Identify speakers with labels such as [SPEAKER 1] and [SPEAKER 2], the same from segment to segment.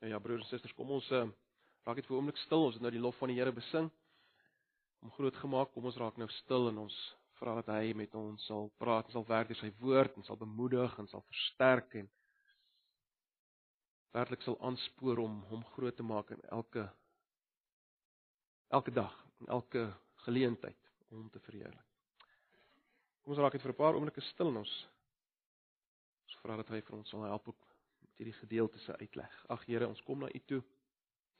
[SPEAKER 1] Ja, ja broers en susters, kom ons uh, raak net vir 'n oomblik stil. Ons het nou die lof van die Here besing. Om groot gemaak, kom ons raak nou stil en ons vra dat hy met ons sal praat, sal werk deur sy woord en sal bemoedig en sal versterk en werklik sal aanspoor om hom groot te maak in elke elke dag, in elke geleentheid om hom te verheerlik. Kom ons raak net vir 'n paar oomblikke stil en ons ons vra dat hy vir ons sal help met hierdie gedeelte se uitleg. Ag Here, ons kom na U toe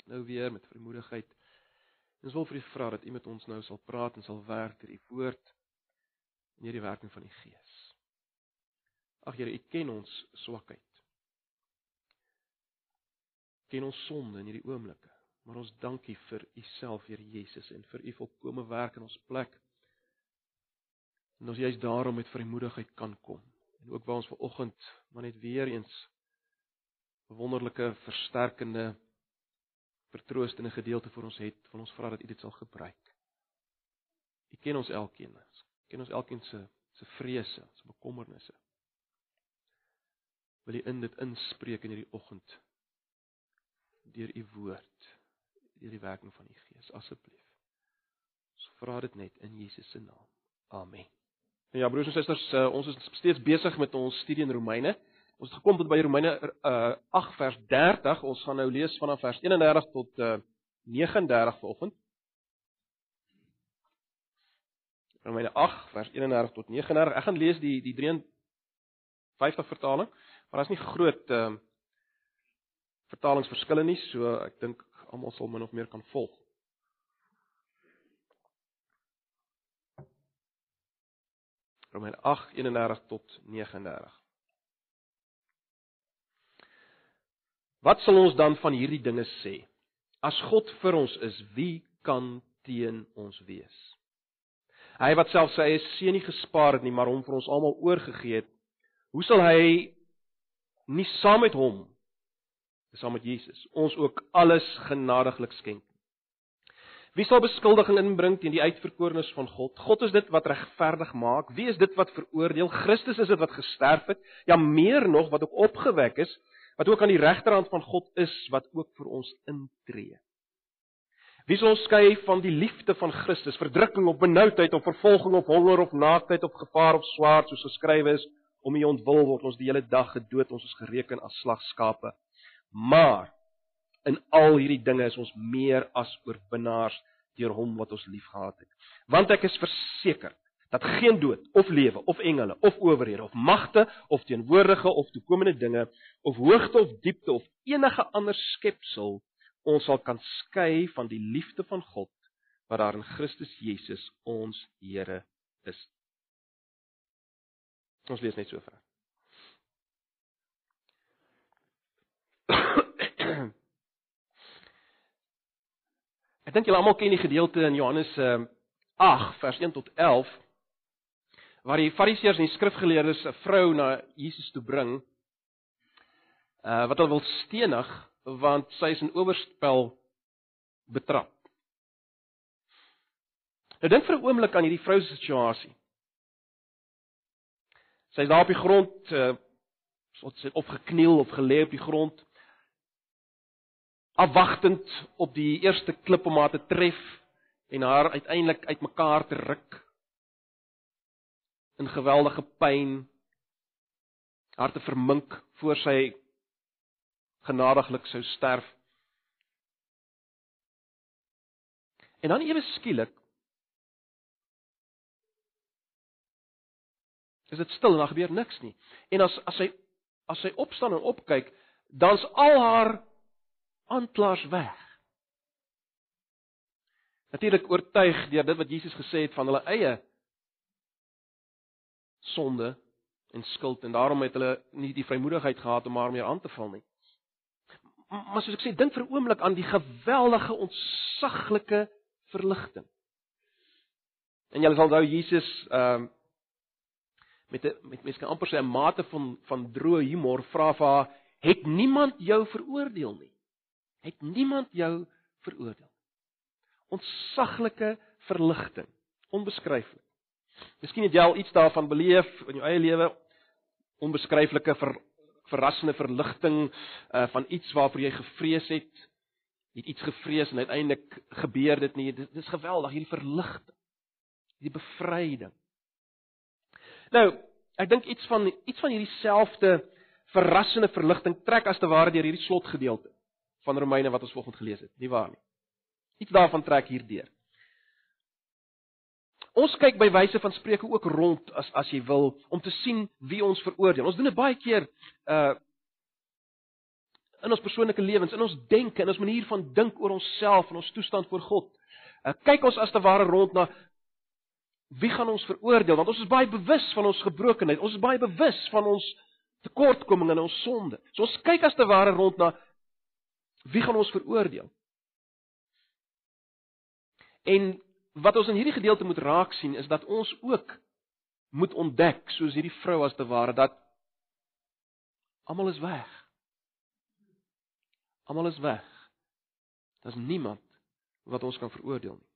[SPEAKER 1] nou weer met vermoedigheid. Ons wil vir U vra dat U met ons nou sal praat en sal werk deur U woord en deur die werking van die Gees. Ag Here, U ken ons swakheid. Ken ons sonde in hierdie oomblikke. Maar ons dank U vir U self, Here Jesus, en vir U volkomme werk in ons plek. En ons juist daarom met vrymoedigheid kan kom. En ook waar ons ver oggend maar net weer eens wonderlike versterkende vertroostende gedeelte vir ons het, van ons vra dat U dit sal gebruik. U ken ons elkeen. U ken ons elkeen se se vrese, se bekommernisse. Wil U in dit inspreek in hierdie oggend deur U woord, deur die werking van U Gees, asseblief. Ons vra dit net in Jesus se naam. Amen. Ja broers en susters, uh, ons is steeds besig met ons studie in Romeine. Ons het gekom tot by Romeine uh, 8 vers 30. Ons gaan nou lees vanaf vers 31 tot uh, 39 vanoggend. Romeine 8 vers 31 tot 39. Ek gaan lees die die 53 vertaling, maar daar's nie groot ehm uh, vertalingsverskille nie, so ek dink almal sal min of meer kan volg. Romeine 8 31 tot 39. Wat sal ons dan van hierdie dinge sê? As God vir ons is, wie kan teen ons wees? Hy wat self sy eie seun nie gespaar het nie, maar hom vir ons almal oorgegee het, hoe sal hy nie saam met hom, saam met Jesus, ons ook alles genadiglik skenk? Wie sal beskuldiging inbring teen die uitverkorenes van God? God is dit wat regverdig maak. Wie is dit wat veroordeel? Christus is dit wat gesterf het, ja meer nog wat ook opgewek is wat ook aan die regterhand van God is wat ook vir ons intree. Wie sal ons skei van die liefde van Christus? Verdrukking of benoudheid of vervolging of honger of naaktheid of gevaar of swaard soos geskrywe is, om U ontwil word ons die hele dag gedood, ons is gereken as slagskape. Maar in al hierdie dinge is ons meer as oorwinnaars deur hom wat ons liefgehad het. Want ek is verseker dat geen dood of lewe of engele of owerhede of magte of teenwoordige of toekomende dinge of hoogte of diepte of enige ander skepsel ons sal kan skei van die liefde van God wat daar in Christus Jesus ons Here is. Ons lees net so ver. Ek dink julle almal ken die gedeelte in Johannes 8 ehm, vers 1 tot 11 waar die fariseërs en die skrifgeleerdes 'n vrou na Jesus toe bring uh wat hulle wil stenig want sy is in oorspel betrap. Nou dink vir 'n oomblik aan hierdie vrou se situasie. Sy is daar op die grond uh sy op gekniel of gelê op die grond afwagtend op die eerste klip om haar te tref en haar uiteindelik uitmekaar te ruk in geweldige pyn harte vermink voor sy genadiglik sou sterf. En dan ewe skielik is dit stil en daar gebeur niks nie. En as as sy as sy opstaan en opkyk, dan's al haar aanklaers weg. Natuurlik oortuig deur dit wat Jesus gesê het van hulle eie sonde en skuld en daarom het hulle nie die vrymoedigheid gehad om haar meer aan te val nie. Maar soos ek sê, dink vir 'n oomblik aan die geweldige ontsaglike verligting. En jy sal onthou Jesus ehm uh, met 'n met mense kan amper sê 'n mate van van droë humor vra vir haar, het niemand jou veroordeel nie? Het niemand jou veroordeel? Ontsaglike verligting, onbeskryflik. Miskien het jy al iets daarvan beleef in jou eie lewe, onbeskryflike ver, verrassende verligting uh van iets waarvoor jy gevrees het. Jy het iets gevrees en uiteindelik gebeur dit nie. Dit is geweldig hierdie verligting. Hierdie bevryding. Nou, ek dink iets van iets van hierdie selfde verrassende verligting trek as te ware deur hierdie slotgedeelte van Romeine wat ons vanoggend gelees het. Nie waar nie. Iets daarvan trek hierdeur. Ons kyk by wyse van spreuke ook rond as as jy wil om te sien wie ons veroordeel. Ons doen dit baie keer uh in ons persoonlike lewens, in ons denke, in ons manier van dink oor onsself en ons toestand voor God. Uh kyk ons as te ware rond na wie gaan ons veroordeel? Want ons is baie bewus van ons gebrokenheid. Ons is baie bewus van ons tekortkominge en ons sonde. So ons kyk as te ware rond na wie gaan ons veroordeel? En wat ons in hierdie gedeelte moet raak sien is dat ons ook moet ontdek soos hierdie vrou as te ware dat almal is weg. Almal is weg. Daar's niemand wat ons kan veroordeel nie.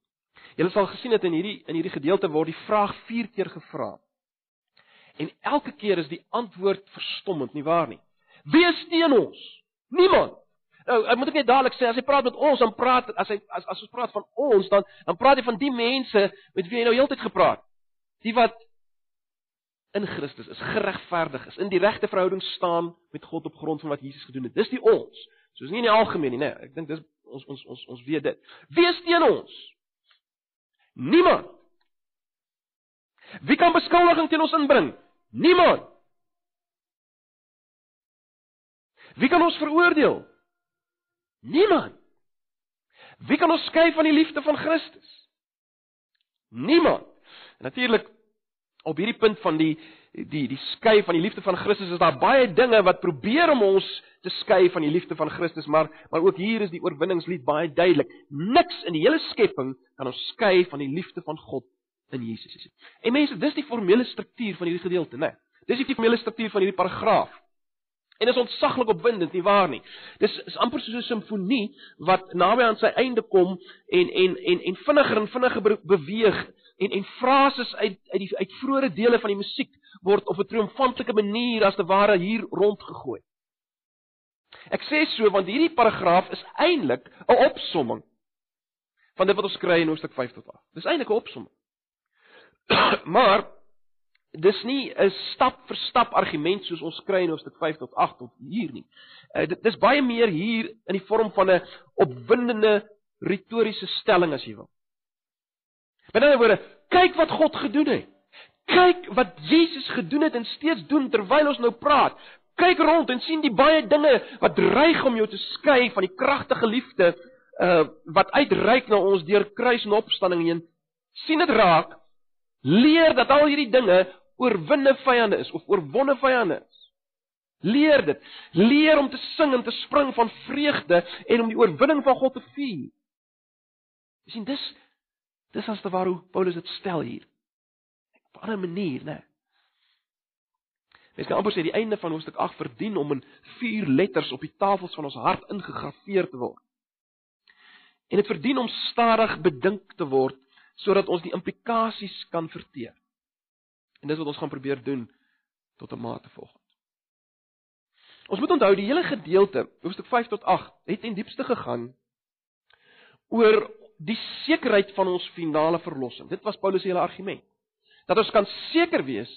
[SPEAKER 1] Julle sal gesien het in hierdie in hierdie gedeelte word die vraag 4 keer gevra. En elke keer is die antwoord verstommend, nie waar nie? Wie is teen ons? Niemand. Nou, ek moet ek net dadelik sê as hy praat met ons, dan praat as hy as as ons praat van ons, dan dan praat hy van die mense met wie hy nou heeltyd gepraat. Die wat in Christus is, geregverdig is, in die regte verhouding staan met God op grond van wat Jesus gedoen het. Dis die ons. Soos nie in die algemeen nie, nee. Ek dink dis ons ons ons ons weet dit. Wie is teen ons? Niemand. Wie kan beskuldiging teen ons inbring? Niemand. Wie kan ons veroordeel? Niemand. Wie kan ons skei van die liefde van Christus? Niemand. Natuurlik op hierdie punt van die die die skei van die liefde van Christus is daar baie dinge wat probeer om ons te skei van die liefde van Christus, maar maar ook hier is die oorwinningslied baie duidelik. Niks in die hele skepping kan ons skei van die liefde van God in Jesus. En mense, dis die formele struktuur van hierdie gedeelte, né? Dis die formele struktuur van hierdie paragraaf. En dit is ontsaglik opwindend, nie waar nie? Dis is amper soos 'n simfonie wat naby aan sy einde kom en en en en vinniger en vinniger beweeg en en frases uit uit die uit vroeëre dele van die musiek word op 'n triomfantelike manier as te ware hier rondgegooi. Ek sê so want hierdie paragraaf is eintlik 'n opsomming van dit wat ons kry in hoofstuk 5 tot 8. Dis eintlik 'n opsomming. maar dis nie 'n stap vir stap argument soos ons kry in hoofstuk 5 tot 8 tot hier nie. Uh, dit dis baie meer hier in die vorm van 'n opwindende retoriese stelling as jy wil. Met ander woorde, kyk wat God gedoen het. Kyk wat Jesus gedoen het en steeds doen terwyl ons nou praat. Kyk rond en sien die baie dinge wat dreig om jou te skei van die kragtige liefde uh wat uitreik na ons deur kruis en opstanding heen. sien dit raak. Leer dat al hierdie dinge oorwinne vyande is of oorwonne vyande is. Leer dit. Leer om te sing en te spring van vreugde en om die oorwinning van God te vier. Jy sien dis dis as te waar hoe Paulus dit stel hier. Op 'n ander manier, né? Mens kan amper sê die einde van hoofstuk 8 verdien om in vier letters op die tafels van ons hart ingegraveer te word. En dit verdien om stadig bedink te word sodat ons die implikasies kan verteer. En dis wat ons gaan probeer doen tot 'n mate volgens. Ons moet onthou die hele gedeelte, hoofstuk 5 tot 8, het in diepste gegaan oor die sekerheid van ons finale verlossing. Dit was Paulus se hele argument. Dat ons kan seker wees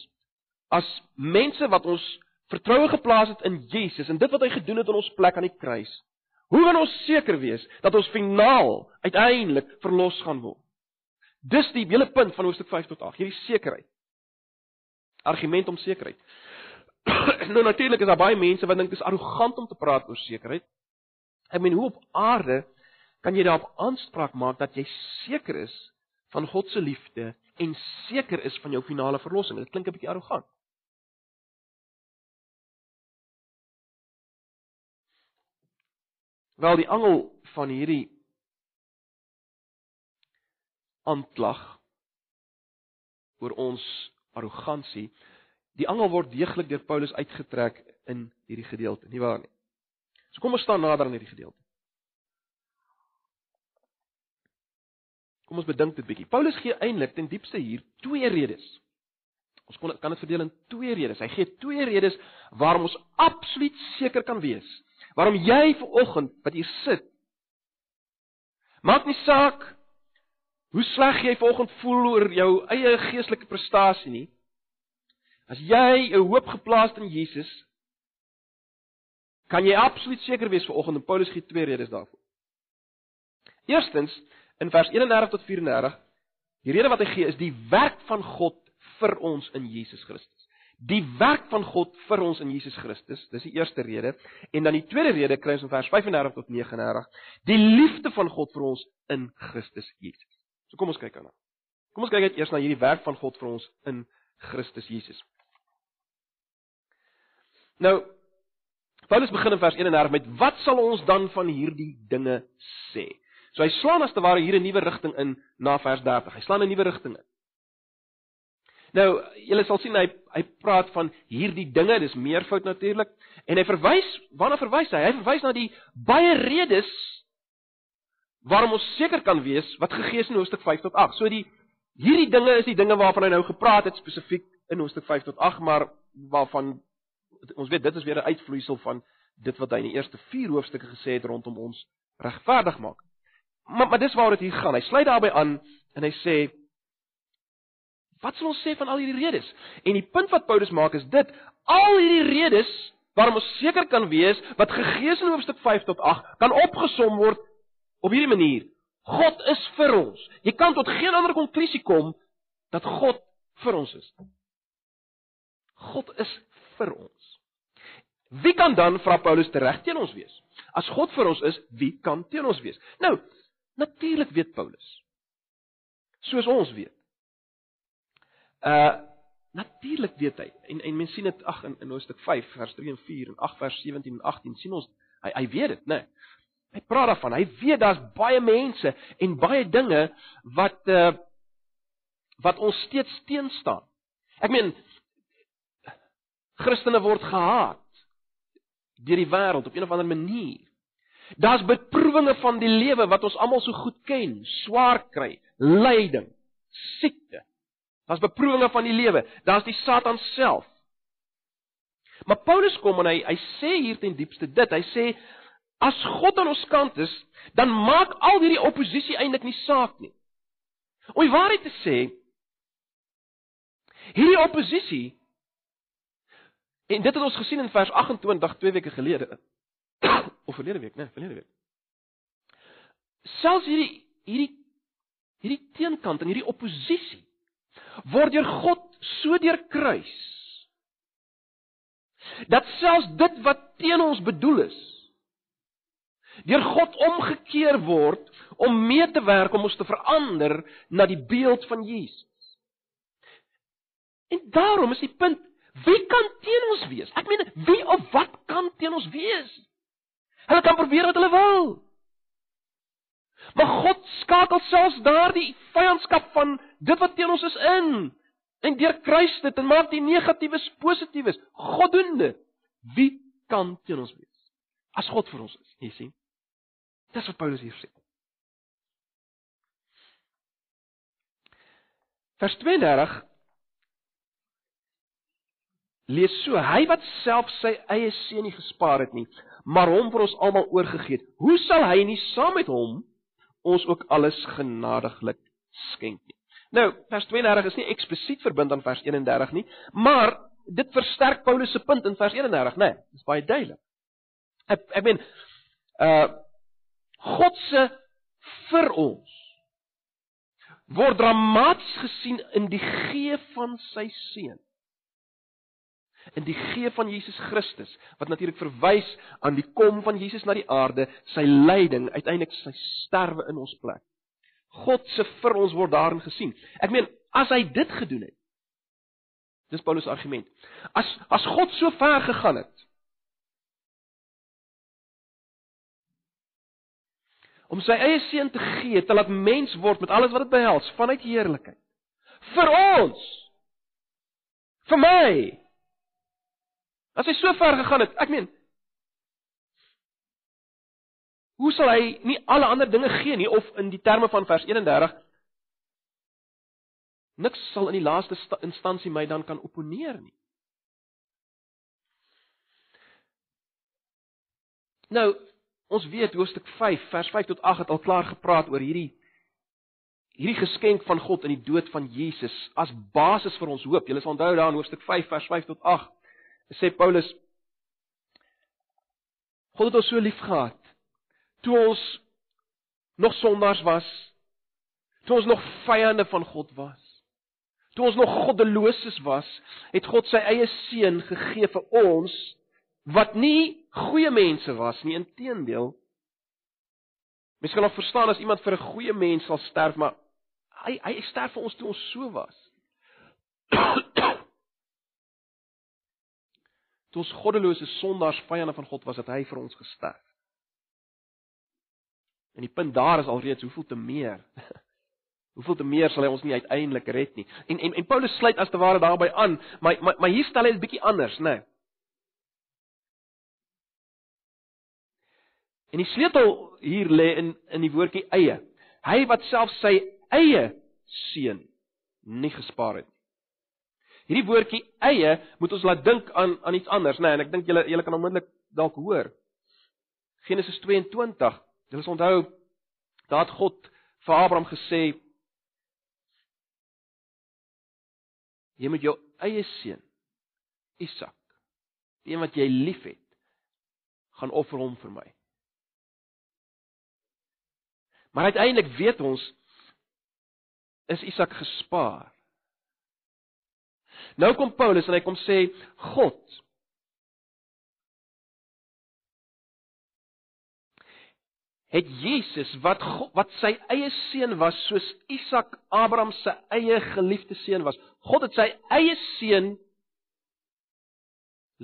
[SPEAKER 1] as mense wat ons vertroue geplaas het in Jesus en dit wat hy gedoen het in ons plek aan die kruis. Hoe kan ons seker wees dat ons finaal uiteindelik verlos gaan word? Dis die hele punt van hoofstuk 5 tot 8, hierdie sekerheid argument om sekerheid. nou natuurlik is daar baie mense wat dink dit is arrogant om te praat oor sekerheid. Ek meen hoe op aarde kan jy daarop aanspraak maak dat jy seker is van God se liefde en seker is van jou finale verlossing? Dit klink 'n bietjie arrogant. Wel die angel van hierdie aanklag oor ons arrogansie. Die angel word deeglik deur Paulus uitgetrek in hierdie gedeelte, nie waar nie? So kom ons staan nader aan hierdie gedeelte. Kom ons bedink dit bietjie. Paulus gee eintlik ten diepste hier twee redes Ons kon kan dit verdeel in twee redes. Hy gee twee redes waarom ons absoluut seker kan wees. Waarom jy vanoggend wat hier sit maak nie saak hoe sleg jy vanoggend voel oor jou eie geestelike prestasie nie. As jy 'n hoop geplaas het in Jesus, kan jy absoluut seker wees vanoggend en Paulus gee twee redes daarvoor. Eerstens, in vers 31 tot 34, die rede wat hy gee is die werk van God vir ons in Jesus Christus. Die werk van God vir ons in Jesus Christus, dis die eerste rede. En dan die tweede rede kry ons in vers 35 tot 39, die liefde van God vir ons in Christus Jesus. So kom ons kyk aan. Kom ons kyk net eers na hierdie werk van God vir ons in Christus Jesus. Nou Paulus begin in vers 31 met wat sal ons dan van hierdie dinge sê? So hy slaan as te ware hier 'n nuwe rigting in na vers 30. Hy slaan 'n nuwe rigting in. Nou, julle sal sien hy hy praat van hierdie dinge, dis meervoud natuurlik, en hy verwys, waarna verwys hy? Hy verwys na die baie redes waarom ons seker kan wees wat gegee is in hoofstuk 5 tot 8. So die hierdie dinge is die dinge waarvan hy nou gepraat het spesifiek in hoofstuk 5 tot 8, maar waarvan ons weet dit is weer 'n uitvloeisel van dit wat hy in die eerste 4 hoofstukke gesê het rondom ons regverdig maak. Maar maar dis waaroor dit hier gaan. Hy sluit daarbey aan en hy sê Wat sal ons sê van al hierdie redes? En die punt wat Paulus maak is dit: al hierdie redes waarom ons seker kan wees wat gegee is in hoofstuk 5 tot 8 kan opgesom word op hierdie manier. God is vir ons. Jy kan tot geen ander konklusie kom dat God vir ons is. God is vir ons. Wie kan dan vra Paulus tereg teen ons wees? As God vir ons is, wie kan teen ons wees? Nou, natuurlik weet Paulus. Soos ons weet. Uh natuurlik weet hy en en mens sien dit ag in in Hoofstuk 5 vers 3 en 4 en 8 vers 17 en 18 sien ons hy hy weet dit nê. Nee. Hy praat daarvan. Hy weet daar's baie mense en baie dinge wat uh wat ons steeds teen staan. Ek meen Christene word gehaat deur die wêreld op een of ander manier. Daar's beproewinge van die lewe wat ons almal so goed ken, swaar kry, lyding, siekte, Daar's beproewinge van die lewe. Daar's die Satan self. Maar Paulus kom en hy hy sê hier ten diepste dit. Hy sê as God aan ons kant is, dan maak al hierdie oppositie eintlik nie saak nie. Om waarheid te sê, hierdie oppositie en dit het ons gesien in vers 28 twee weke gelede of verlede week, nee, verlede week. Selfs hierdie hierdie hierdie teenkant en hierdie oppositie word deur God so deurkruis dat selfs dit wat teen ons bedoel is deur God omgekeer word om mee te werk om ons te verander na die beeld van Jesus. En daarom is die punt, wie kan teen ons wees? Ek meen, wie of wat kan teen ons wees? Hulle kan probeer wat hulle wil. Maar God skakel selfs daardie vyandskap van dit wat teen ons is in en deur kruis dit en maak die negatiewes positiefs. God doen dit. Wie kan teen ons wees? As God vir ons is, jy sien. Dis wat Paulus hier sê. Vers 32 lees so: Hy wat self sy eie seun nie gespaar het nie, maar hom vir ons almal oorgegee het, hoe sal hy nie saam met hom ons ook alles genadiglik skenk nie. Nou, vers 32 is nie eksplisiet verbind aan vers 31 nie, maar dit versterk Paulus se punt in vers 31, né? Nee, dis baie duidelik. Ek ek meen uh God se vir ons word dramaties gesien in die gee van sy seun in die gee van Jesus Christus wat natuurlik verwys aan die kom van Jesus na die aarde, sy lyding, uiteindelik sy sterwe in ons plek. God se vir ons word daarin gesien. Ek meen, as hy dit gedoen het. Dis Paulus argument. As as God so ver gegaan het om sy eie seun te gee, te laat mens word met alles wat dit behels vanuit heerlikheid. Vir ons! Vir my! As hy so ver gegaan het, ek meen Hoe sal hy nie alle ander dinge gee nie of in die terme van vers 31 Niks sal in die laaste instansie my dan kan opponeer nie. Nou, ons weet hoofstuk 5 vers 5 tot 8 het al klaar gepraat oor hierdie hierdie geskenk van God in die dood van Jesus as basis vir ons hoop. Julle sal onthou daar in hoofstuk 5 vers 5 tot 8 sê Paulus God het ons so lief gehad toe ons nog sondaars was, toe ons nog vyande van God was. Toe ons nog goddeloses was, het God sy eie seun gegee vir ons wat nie goeie mense was nie, inteendeel. Mens kan nog verstaan as iemand vir 'n goeie mens sal sterf, maar hy hy sterf vir ons toe ons so was. toe ons goddelose sondaars vyande van God was, het hy vir ons gesterf. En die punt daar is alreeds hoeveel te meer Hoeveel te meer sal hy ons nie uiteindelik red nie. En en en Paulus sluit as te ware daarby aan, maar maar maar hier stel hy dit bietjie anders, né? Nee. En die sleutel hier lê in in die woordjie eie. Hy wat self sy eie seun nie gespaar het nie. Hierdie woordjie eie moet ons laat dink aan aan iets anders, né? Nee, en ek dink julle julle kan onmiddellik dalk hoor. Genesis 22. Julle sal onthou dat God vir Abraham gesê Jy moet jou eie seun Isak, die een wat jy liefhet, gaan offer hom vir my. Maar uiteindelik weet ons is Isak gespaar. Nou kom Paulus en hy kom sê God het Jesus wat wat sy eie seun was soos Isak Abraham se eie geliefde seun was. God het sy eie seun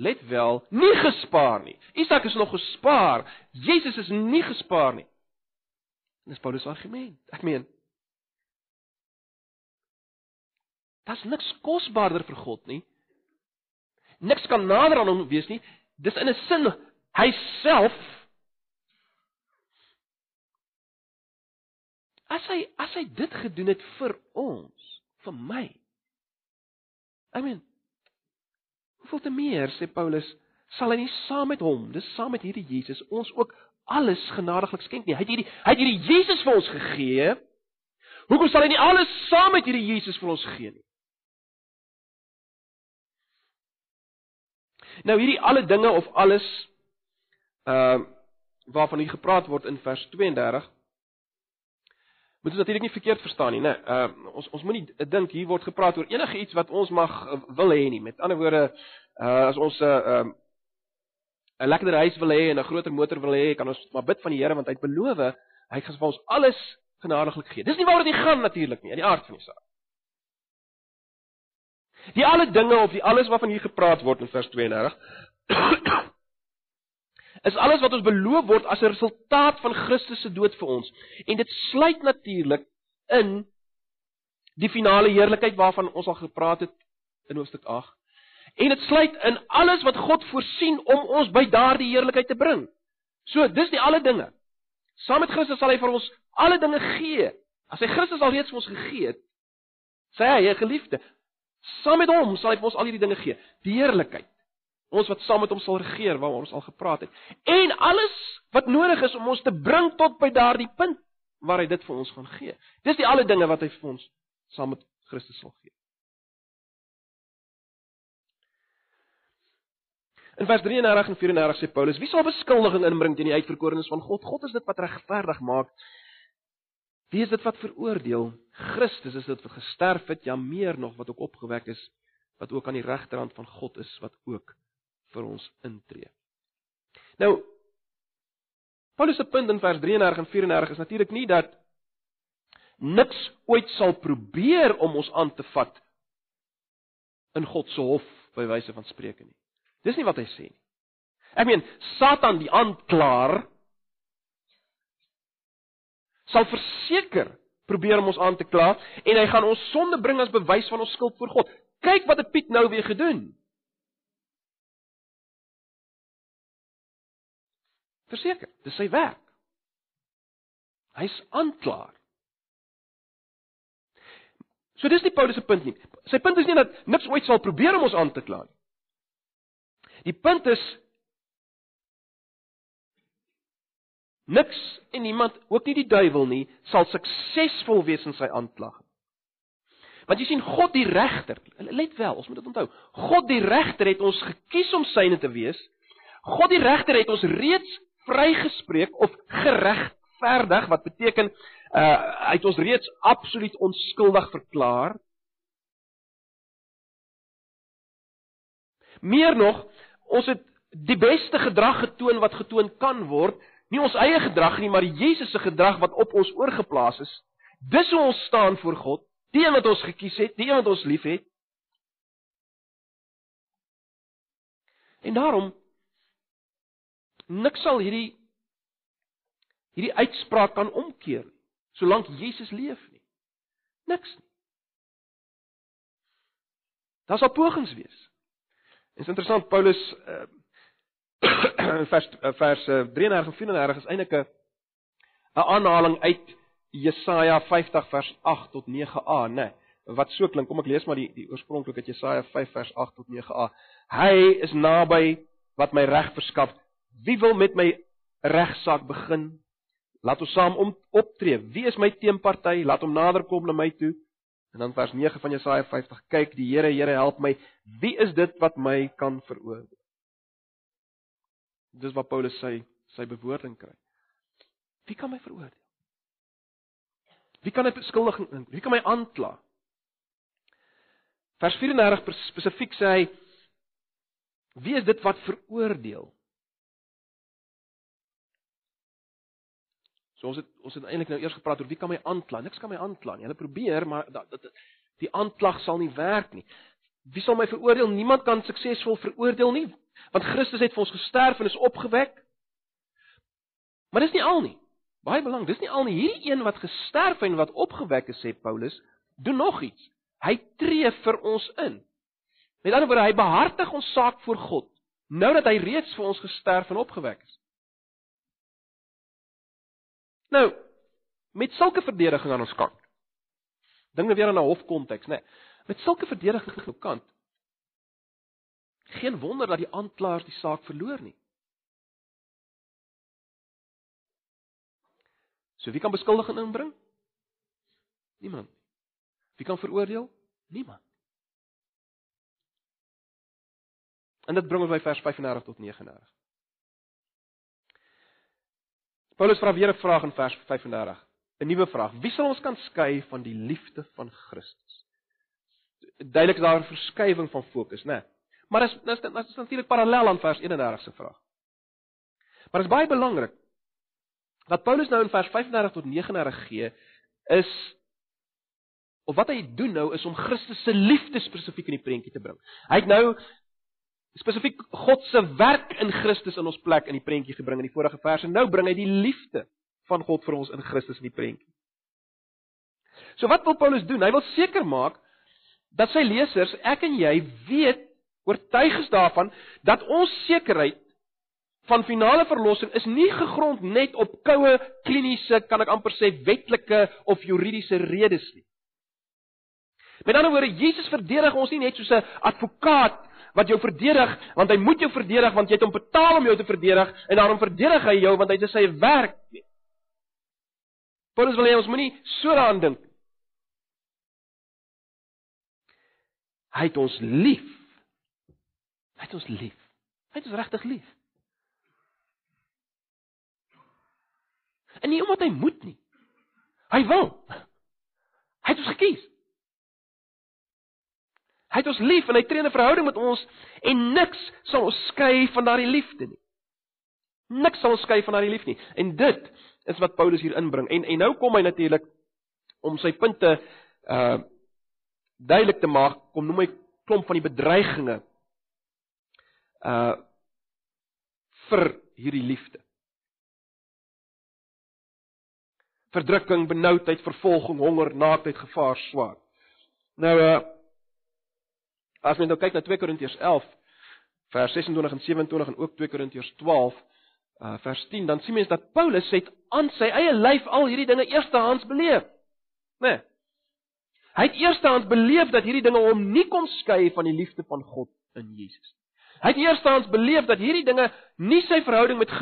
[SPEAKER 1] let wel nie gespaar nie. Isak is nog gespaar. Jesus is nie gespaar nie. Dis Paulus argument. Ek meen Dit's niks kosbaarder vir God nie. Niks kan nader aan hom wees nie. Dis in 'n sin hy self As hy as hy dit gedoen het vir ons, vir my. I mean, hoeveel te meer sê Paulus, sal hy nie saam met hom, dis saam met hierdie Jesus ons ook alles genadiglik skenk nie. Hy het hierdie hy het hierdie Jesus vir ons gegee. Hoekom sal hy nie alles saam met hierdie Jesus vir ons gee nie? Nou hierdie alle dinge of alles ehm uh, waarvan hier gepraat word in vers 32 moet ons natuurlik nie verkeerd verstaan nie, né? Ehm uh, ons ons moenie dink hier word gepraat oor enige iets wat ons mag uh, wil hê nie. Met ander woorde, uh as ons 'n uh, uh, 'n lekkerder huis wil hê en 'n groter motor wil hê, kan ons maar bid van die Here want hy het beloof hy gaan vir ons alles genadiglik gee. Dis nie waaroor dit gaan natuurlik nie, in die aard van die saak. Die alle dinge of die alles waarvan hier gepraat word in vers 32 is alles wat ons beloof word as 'n resultaat van Christus se dood vir ons. En dit sluit natuurlik in die finale heerlikheid waarvan ons al gepraat het in hoofstuk 8. En dit sluit in alles wat God voorsien om ons by daardie heerlikheid te bring. So, dis die alle dinge. Saam met Christus sal hy vir ons alle dinge gee. As hy Christus al reeds vir ons gegee het, sê hy, hy geliefde, saam met hom sal hy vir ons al hierdie dinge gee. Die heerlikheid ons wat saam met hom sal regeer waaroor ons al gepraat het. En alles wat nodig is om ons te bring tot by daardie punt waar hy dit vir ons gaan gee. Dis die alle dinge wat hy vir ons saam met Christus sal gee. In vers 33 en 34 sê Paulus: Wie sal beskuldiging inbring teen die uitverkorenes van God? God is dit wat regverdig maak. Wie is dit wat veroordeel? Christus is dit wat gesterf het, ja meer nog wat ook opgewek is, wat ook aan die regterhand van God is, wat ook vir ons intree. Nou Paulus se punt in vers 33 en 34 is natuurlik nie dat niks ooit sal probeer om ons aan te vat in God se hof by wyse van spreuke nie. Dis nie wat hy sê nie. Ek meen Satan die aanklaer sal verseker probeer om ons aan te kla en hy gaan ons sonde bring as bewys van ons skuld voor God. Kyk wat het Piet nou weer gedoen. Verseker, dis sy werk. Hy's aanklaar. So dis nie Paulus se punt nie. Sy punt is nie dat niks ooit sal probeer om ons aan te kla nie. Die punt is niks en niemand, ook nie die duiwel nie, sal suksesvol wees in sy aanklag. Want jy sien God die regter, let wel, ons moet dit onthou. God die regter het ons gekies om syne te wees. God die regter het ons reeds vrygespreek of geregverdig wat beteken uh hy het ons reeds absoluut onskuldig verklaar. Meer nog, ons het die beste gedrag getoon wat getoon kan word, nie ons eie gedrag nie, maar Jesus se gedrag wat op ons oorgeplaas is. Dis hoe ons staan voor God Die een wat ons gekies het, die een wat ons liefhet. En daarom niks sal hierdie hierdie uitspraak kan omkeer solank Jesus leef nie. Niks nie. Daar sal pogings wees. Dit is interessant Paulus uh, vers vers 33 en 34 is eintlik 'n 'n aanhaling uit Jesaja 50 vers 8 tot 9a, né? Nee, wat so klink, kom ek lees maar die die oorspronklike Jesaja 5 vers 8 tot 9a. Hy is naby wat my reg verskaf. Wie wil met my regsaak begin? Laat ons saam om, optree. Wie is my teenparty? Laat hom nader kom na my toe. En dan vers 9 van Jesaja 50. Kyk, die Here, Here help my. Wie is dit wat my kan veroordeel? Dis wat Paulus sê, sy bewoording kry. Wie kan my veroordeel? Wie kan 'n beskuldiging in? Wie kan my aankla? Vers 34 spesifiek sê hy Wie is dit wat veroordeel? So ons het ons het eintlik nou eers gepraat oor wie kan my aankla? Niks kan my aankla nie. Hulle probeer, maar dat, dat die aanklag sal nie werk nie. Wie sal my veroordeel? Niemand kan suksesvol veroordeel nie, want Christus het vir ons gesterf en is opgewek. Maar dis nie al nie. Baie belangrik, dis nie al nie hierdie een wat gesterf en wat opgewek is sê Paulus, doen nog iets. Hy tree vir ons in. Met ander woorde, hy behartig ons saak voor God, nou dat hy reeds vir ons gesterf en opgewek is. Nou, met sulke verdediging aan ons kant. Dinge weer in 'n hofkonteks, né? Nee, met sulke verdediging aan ons kant. Geen wonder dat die aanklaers die saak verloor nie. So wie kan beskuldiging inbring? Niemand. Wie kan veroordeel? Niemand. En dit bring ons by vers 35 tot 39. Paulus vra weer 'n vraag in vers 35. 'n Nuwe vraag. Wie sal ons kan skei van die liefde van Christus? Duidelik is daar 'n verskywing van fokus, né? Nee. Maar dis dis dit is natuurlik parallel aan vers 31 se vraag. Maar dit is baie belangrik Wat Paulus nou in vers 35 tot 39 gee is of wat hy doen nou is om Christus se liefde spesifiek in die prentjie te bring. Hy het nou spesifiek God se werk in Christus in ons plek in die prentjie gebring in die vorige vers en nou bring hy die liefde van God vir ons in Christus in die prentjie. So wat wil Paulus doen? Hy wil seker maak dat sy lesers, ek en jy, weet oortuig is daarvan dat ons sekerheid van finale verlossing is nie gegrond net op koue kliniese, kan ek amper sê wetlike of juridiese redes nie. Met ander woorde, Jesus verdedig ons nie net soos 'n advokaat wat jou verdedig, want hy moet jou verdedig want jy het hom betaal om jou te verdedig en daarom verdedig hy jou want hy het sy werk. Paulus wil hê ons moenie so daaraan dink. Hy het ons lief. Hy het ons lief. Hy het ons regtig lief. En nie omdat hy moet nie. Hy wil. Hy het ons gekies. Hy het ons lief en hy tree 'n verhouding met ons en niks sal ons skei van daardie liefde nie. Niks sal ons skei van daardie liefde nie. En dit is wat Paulus hier inbring. En en nou kom hy natuurlik om sy punte uh duidelik te maak, kom noem hy klomp van die bedreigings uh vir hierdie liefde. verdrukking, benoudheid, vervolging, honger, naaktheid, gevaar, swaar. Nou uh as jy nou kyk na 2 Korintiërs 11 vers 26 en 27 en ook 2 Korintiërs 12 uh vers 10, dan sien mens dat Paulus het aan sy eie lyf al hierdie dinge eerstehands beleef. Né? Nee. Hy het eerstens beleef dat hierdie dinge hom nie kon skei van die liefde van God in Jesus. Hy het eerstens beleef dat hierdie dinge nie sy verhouding met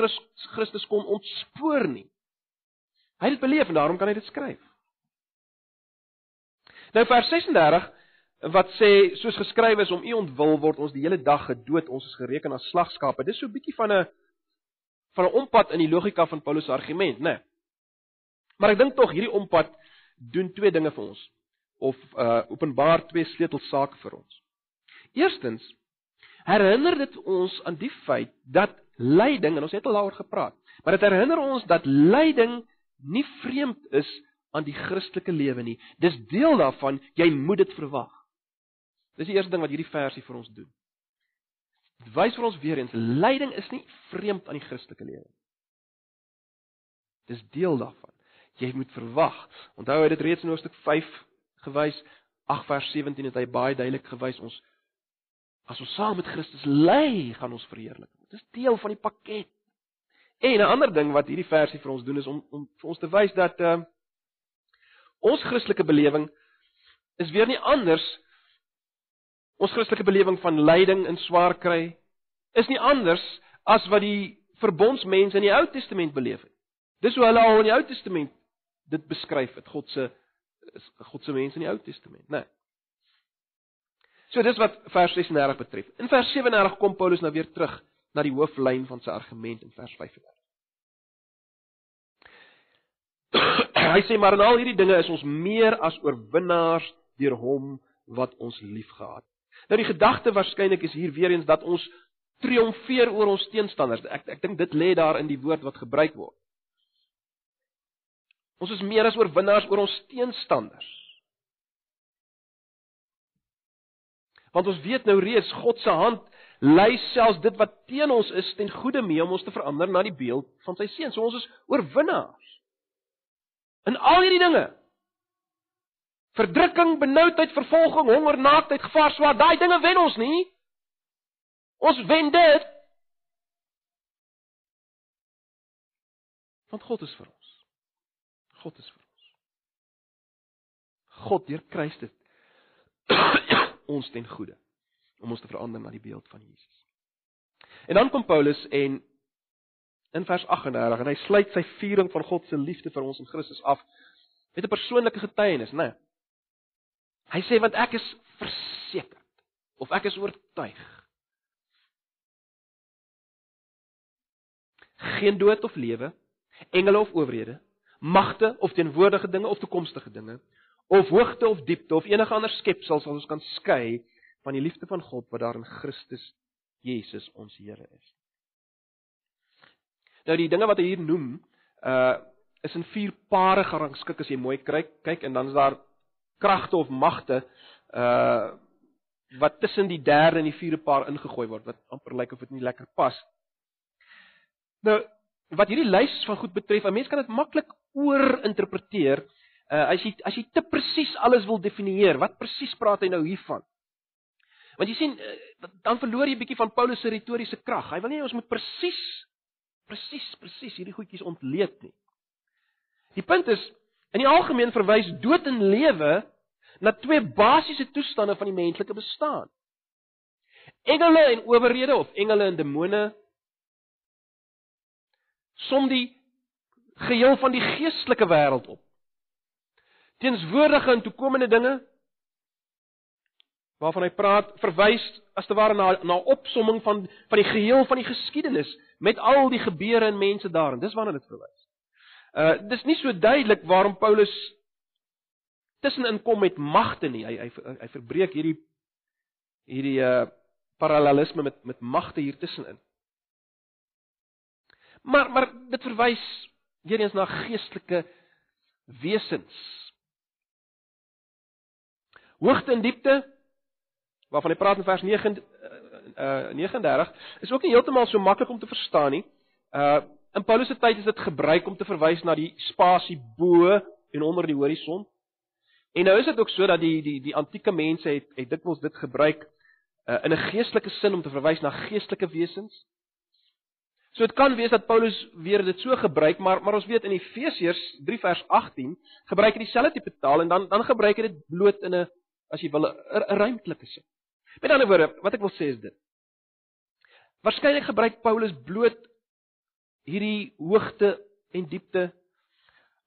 [SPEAKER 1] Christus kon ontspoor nie. Hy het dit beleef en daarom kan hy dit skryf. Nou vers 36 wat sê soos geskryf is om u ontwil word ons die hele dag gedood ons is gereken as slagskape. Dis so 'n bietjie van 'n van 'n ompad in die logika van Paulus se argument, né? Nee. Maar ek dink tog hierdie ompad doen twee dinge vir ons of uh openbaar twee sleutelsake vir ons. Eerstens herinner dit ons aan die feit dat lyding en ons het al daaroor gepraat, maar dit herinner ons dat lyding nie vreemd is aan die Christelike lewe nie. Dis deel daarvan, jy moet dit verwag. Dis die eerste ding wat hierdie versie vir ons doen. Dit wys vir ons weer eens, lyding is nie vreemd aan die Christelike lewe nie. Dis deel daarvan. Jy moet verwag. Onthou hy dit reeds in hoofstuk 5 gewys, 8 vers 17 het hy baie duidelik gewys ons as ons saam met Christus ly, gaan ons verheerlik. Dit is deel van die pakket. En 'n ander ding wat hierdie versie vir ons doen is om om vir ons te wys dat uh ons Christelike belewing is weer nie anders ons Christelike belewing van lyding en swaar kry is nie anders as wat die verbondsmense in die Ou Testament beleef het. Dis hoe hulle al in die Ou Testament dit beskryf het God se God se mense in die Ou Testament, né? Nee. So dis wat vers 36 betref. In vers 37 kom Paulus nou weer terug na die hooflyn van sy argument in vers 35. Hy sê maar in al hierdie dinge is ons meer as oorwinnaars deur hom wat ons liefgehad. Nou die gedagte waarskynlik is hier weer eens dat ons triomfeer oor ons teenstanders. Ek ek dink dit lê daar in die woord wat gebruik word. Ons is meer as oorwinnaars oor ons teenstanders. Want ons weet nou reeds God se hand lei selfs dit wat teen ons is ten goeie mee om ons te verander na die beeld van sy seun. So ons is oorwinnaars. In al hierdie dinge. Verdrukking, benoudheid, vervolging, honger, naaktheid, gevaar, swaar, daai dinge wen ons nie. Ons wen dit. Want God is vir ons. God is vir ons. God deur Christus ons ten goeie om ons te verander na die beeld van Jesus. En dan kom Paulus en in vers 38 en hy sluit sy viering van God se liefde vir ons in Christus af met 'n persoonlike getuienis, né? Nee. Hy sê want ek is verseker of ek is oortuig. Geen dood of lewe, engele of owerhede, magte of teenwoordige dinge of toekomstige dinge, of hoogte of diepte of enige ander skepsel sal ons kan skei van die liefde van God wat daar in Christus Jesus ons Here is. Nou die dinge wat hy hier noem, uh is in vier pare gerangskik as jy mooi kyk, kyk en dan is daar kragte of magte uh wat tussen die derde en die vierde paar ingegooi word wat amper lyk of dit nie lekker pas. Nou wat hierdie lys van goed betref, 'n mens kan dit maklik oorinterpreteer. Uh as jy as jy te presies alles wil definieer, wat presies praat hy nou hiervan? Want jy sien, uh, dan verloor jy 'n bietjie van Paulus se retoriese krag. Hy wil nie ons moet presies presies presies hierdie goedjies ontleed nie. Die punt is, in die algemeen verwys dood en lewe na twee basiese toestande van die menslike bestaan. Engele en owerhede of engele en demone som die geheel van die geestelike wêreld op. Teenswoordige en toekomende dinge waarvan hy praat verwys as te ware na na opsomming van van die geheel van die geskiedenis met al die gebeure en mense daarin. Dis waarna dit verwys. Uh dis nie so duidelik waarom Paulus tussenin kom met magte nie. Hy hy hy verbreek hierdie hierdie uh parallelisme met met magte hier tussenin. Maar maar dit verwys weer eens na geestelike wesens. Hoogte en diepte waarvan hy praat in vers 9 uh 39 is ook nie heeltemal so maklik om te verstaan nie. Uh in Paulus se tyd is dit gebruik om te verwys na die spasie bo en onder die horison. En nou is dit ook so dat die die die antieke mense het het dikwels dit gebruik uh in 'n geestelike sin om te verwys na geestelike wesens. So dit kan wees dat Paulus weer dit so gebruik, maar maar ons weet in Efesiërs 3 vers 18 gebruik hy dieselfde tipe taal en dan dan gebruik hy dit bloot in 'n as jy wil 'n ruimtelike sin. Met ander woorde, wat ek wil sê is dit. Waarskynlik gebruik Paulus bloot hierdie hoogte en diepte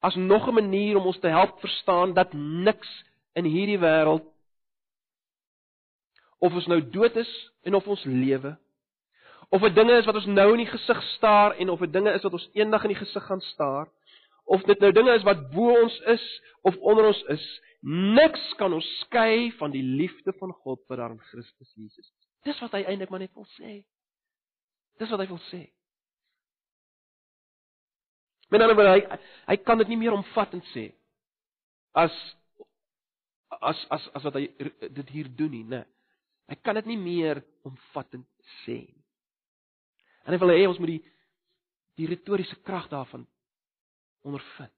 [SPEAKER 1] as nog 'n manier om ons te help verstaan dat niks in hierdie wêreld of ons nou dood is en of ons lewe of dit dinge is wat ons nou in die gesig staar en of dit dinge is wat ons eendag in die gesig gaan staar of dit nou dinge is wat bo ons is of onder ons is niks kan ons skei van die liefde van God wat daar in Christus Jesus is. Dis wat hy eintlik maar net wil sê. Dis wat hy wil sê Met ander woorde, hy hy kan dit nie meer omvattend sê as as as as wat hy dit hier doen nie, né? Hy kan dit nie meer omvattend sê nie. En hy wil hê ons moet die die retoriese krag daarvan ondervind.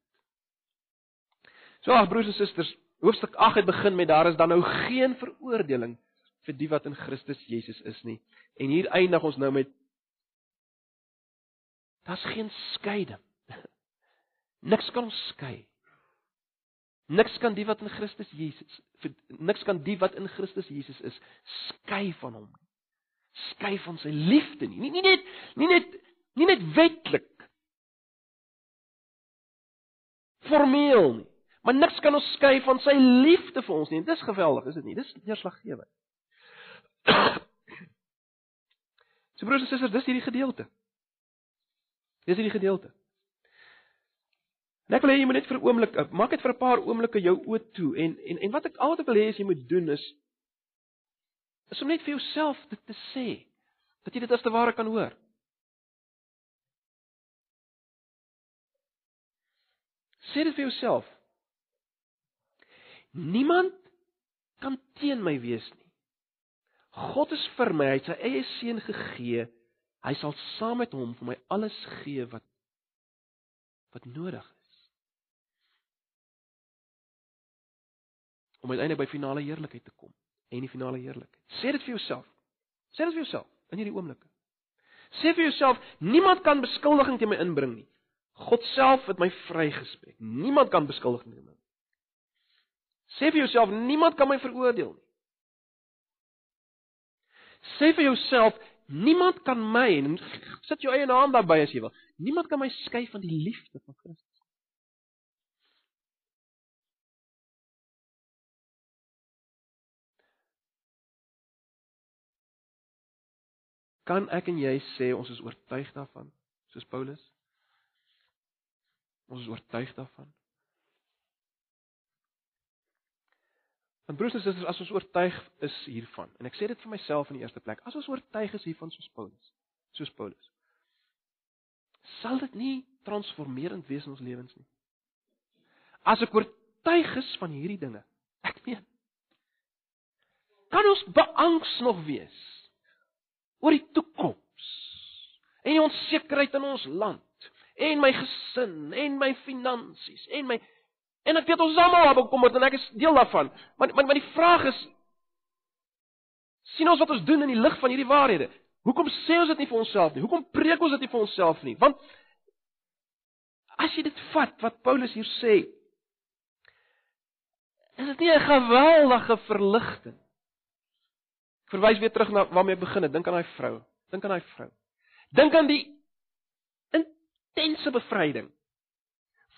[SPEAKER 1] So ag broers en susters, hoofstuk 8 het begin met daar is dan nou geen veroordeling vir die wat in Christus Jesus is nie. En hier eindig ons nou met daar's geen skeiding Niks kan ons skei. Niks kan die wat in Christus Jesus niks kan die wat in Christus Jesus is skei van hom. Skei van sy liefde nie. Nie, nie net nie net nie net wetlik. Formeel nie. Maar niks kan ons skei van sy liefde vir ons nie. Dis geweldig, is dit nie? Dis deurslaggewend. So broers en susters, dis hierdie gedeelte. Dis hierdie gedeelte. En ek wil hê jy moet net vir 'n oomblik, eh, maak dit vir 'n paar oomblikke jou oë toe en en en wat ek al wat ek wil hê jy moet doen is is om net vir jouself dit te sê dat jy dit as te ware kan hoor. Sê dit vir jouself. Niemand kan teen my wees nie. God is vir my, hy het sy eie seun gegee. Hy sal saam met hom vir my alles gee wat wat nodig is. Om uiteindelik by finale heerlikheid te kom en die finale heerlikheid. Sê dit vir jouself. Sê dit vir jouself in hierdie oomblikke. Sê vir jouself, niemand kan beskuldiging teen my inbring nie. God self het my vrygespreek. Niemand kan beskuldiging teen my. Sê vir jouself, niemand kan my veroordeel nie. Sê vir jouself, niemand kan my en sit jou eie naam daarby as jy wil. Niemand kan my skei van die liefde van Christus. Kan ek en jy sê ons is oortuig daarvan, soos Paulus? Ons is oortuig daarvan. En broers en susters, as ons oortuig is hiervan, en ek sê dit vir myself in die eerste plek, as ons oortuig is hiervan soos Paulus, soos Paulus, sal dit nie transformerend wees in ons lewens nie. As ek oortuig is van hierdie dinge, ek meen, kan ons beangs nog wees oor die toekoms en die onsekerheid in ons land en my gesin en my finansies en my en ek weet ons almal het bekommerd en ek is deel daarvan maar maar, maar die vraag is sien ons wat ons doen in die lig van hierdie waarhede? Hoekom sê ons dit nie vir onsself nie? Hoekom preek ons dit nie vir onsself nie? Want as jy dit vat wat Paulus hier sê is dit nie 'n geweldige verligting verwys weer terug na waarmee ek begin het. Dink aan daai vrou. Dink aan daai vrou. Dink aan die intense bevryding.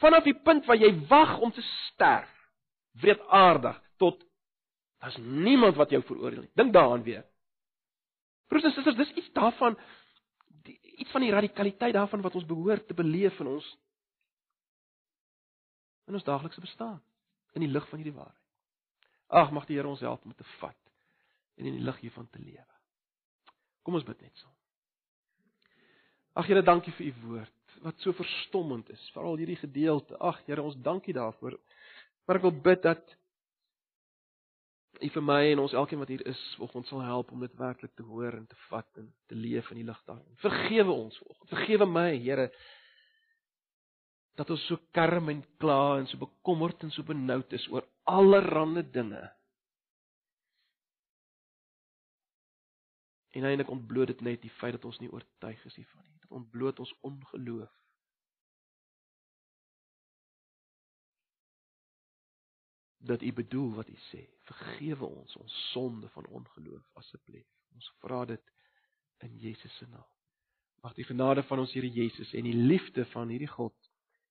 [SPEAKER 1] Vanaf die punt waar jy wag om te sterf, wreedaardig tot daar's niemand wat jou veroordeel nie. Dink daaraan weer. Broers en susters, dis iets daarvan die, iets van die radikaliteit daarvan wat ons behoort te beleef in ons in ons daaglikse bestaan in die lig van hierdie waarheid. Ag, mag die Here ons help om te vat en in die lig hiervan te lewe. Kom ons bid net so. Ag Here, dankie vir u woord wat so verstommend is, veral hierdie gedeelte. Ag Here, ons dankie daarvoor. Maar ek wil bid dat u vir my en ons elkeen wat hier is, vanoggend sal help om dit werklik te hoor en te vat en te leef in die lig daarin. Vergewe ons vanoggend. Vergewe my, Here, dat ons so karm en kla en so bekommerd en so benoud is oor allerlei dinge en eintlik ontbloot dit net die feit dat ons nie oortuig is hiervan nie. Dit ontbloot ons ongeloof. Dat U bedoel wat U sê. Vergewe ons ons sonde van ongeloof asseblief. Ons vra dit in Jesus se naam. Mag die genade van ons Here Jesus en die liefde van hierdie God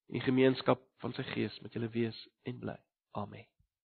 [SPEAKER 1] en die gemeenskap van sy Gees met julle wees en bly. Amen.